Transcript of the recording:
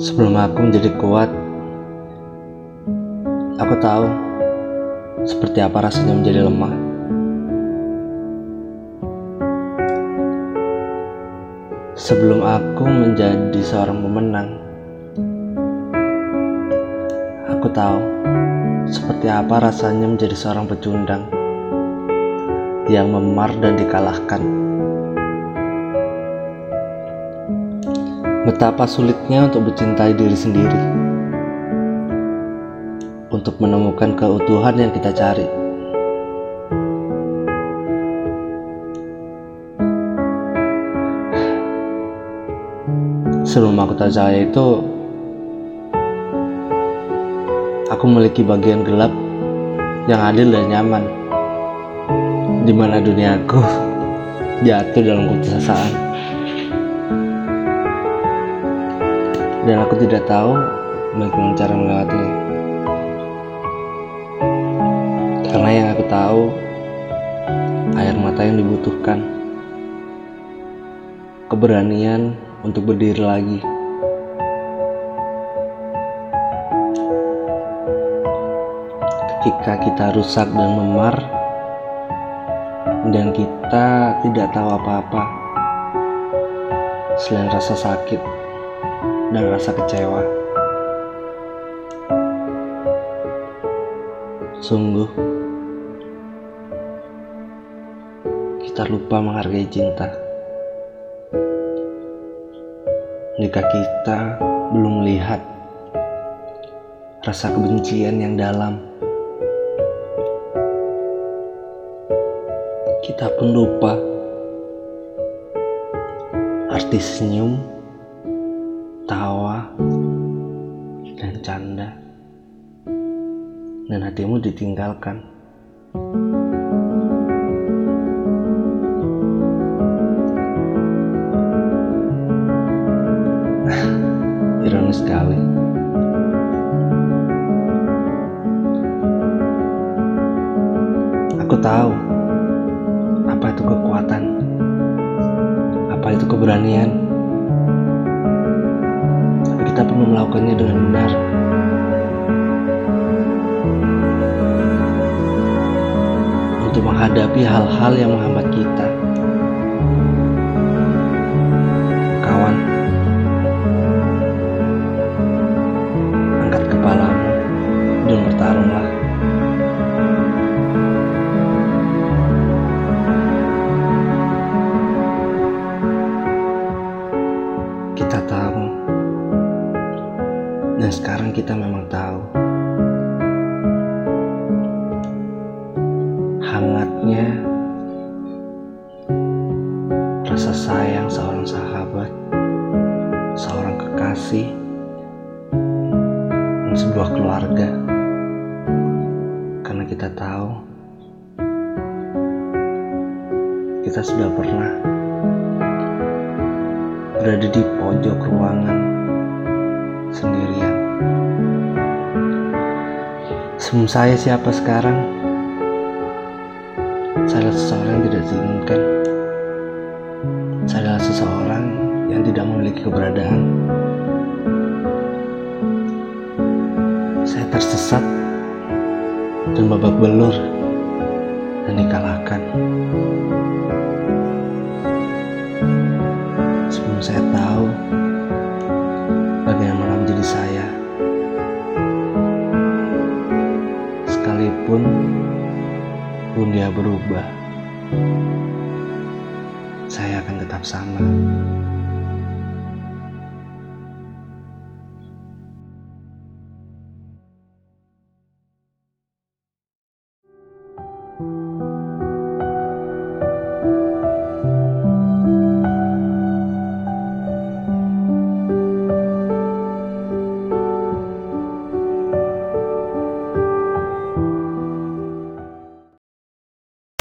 Sebelum aku menjadi kuat, aku tahu seperti apa rasanya menjadi lemah. Sebelum aku menjadi seorang pemenang, aku tahu seperti apa rasanya menjadi seorang pecundang yang memar dan dikalahkan. Betapa sulitnya untuk mencintai diri sendiri, untuk menemukan keutuhan yang kita cari. Sebelum aku cahaya itu, aku memiliki bagian gelap yang adil dan nyaman, di mana duniaku jatuh dalam keputusasaan. Dan aku tidak tahu bagaimana cara melewatinya. Karena yang aku tahu, air mata yang dibutuhkan, keberanian untuk berdiri lagi. Ketika kita rusak dan memar, dan kita tidak tahu apa-apa selain rasa sakit dan rasa kecewa. Sungguh, kita lupa menghargai cinta. Jika kita belum melihat rasa kebencian yang dalam, kita pun lupa arti senyum, tawa, dan canda, dan hatimu ditinggalkan. Ironis sekali. Aku tahu apa itu kekuatan, apa itu keberanian. Perlu melakukannya dengan benar. Untuk menghadapi hal-hal yang menghambat dan sekarang kita memang tahu hangatnya rasa sayang seorang sahabat, seorang kekasih, dan sebuah keluarga. Karena kita tahu kita sudah pernah berada di pojok ruangan sendirian. Sebelum saya siapa sekarang? Saya adalah seseorang yang tidak diinginkan. Saya adalah seseorang yang tidak memiliki keberadaan. Saya tersesat dan babak belur dan dikalahkan. Sekalipun dunia berubah, saya akan tetap sama.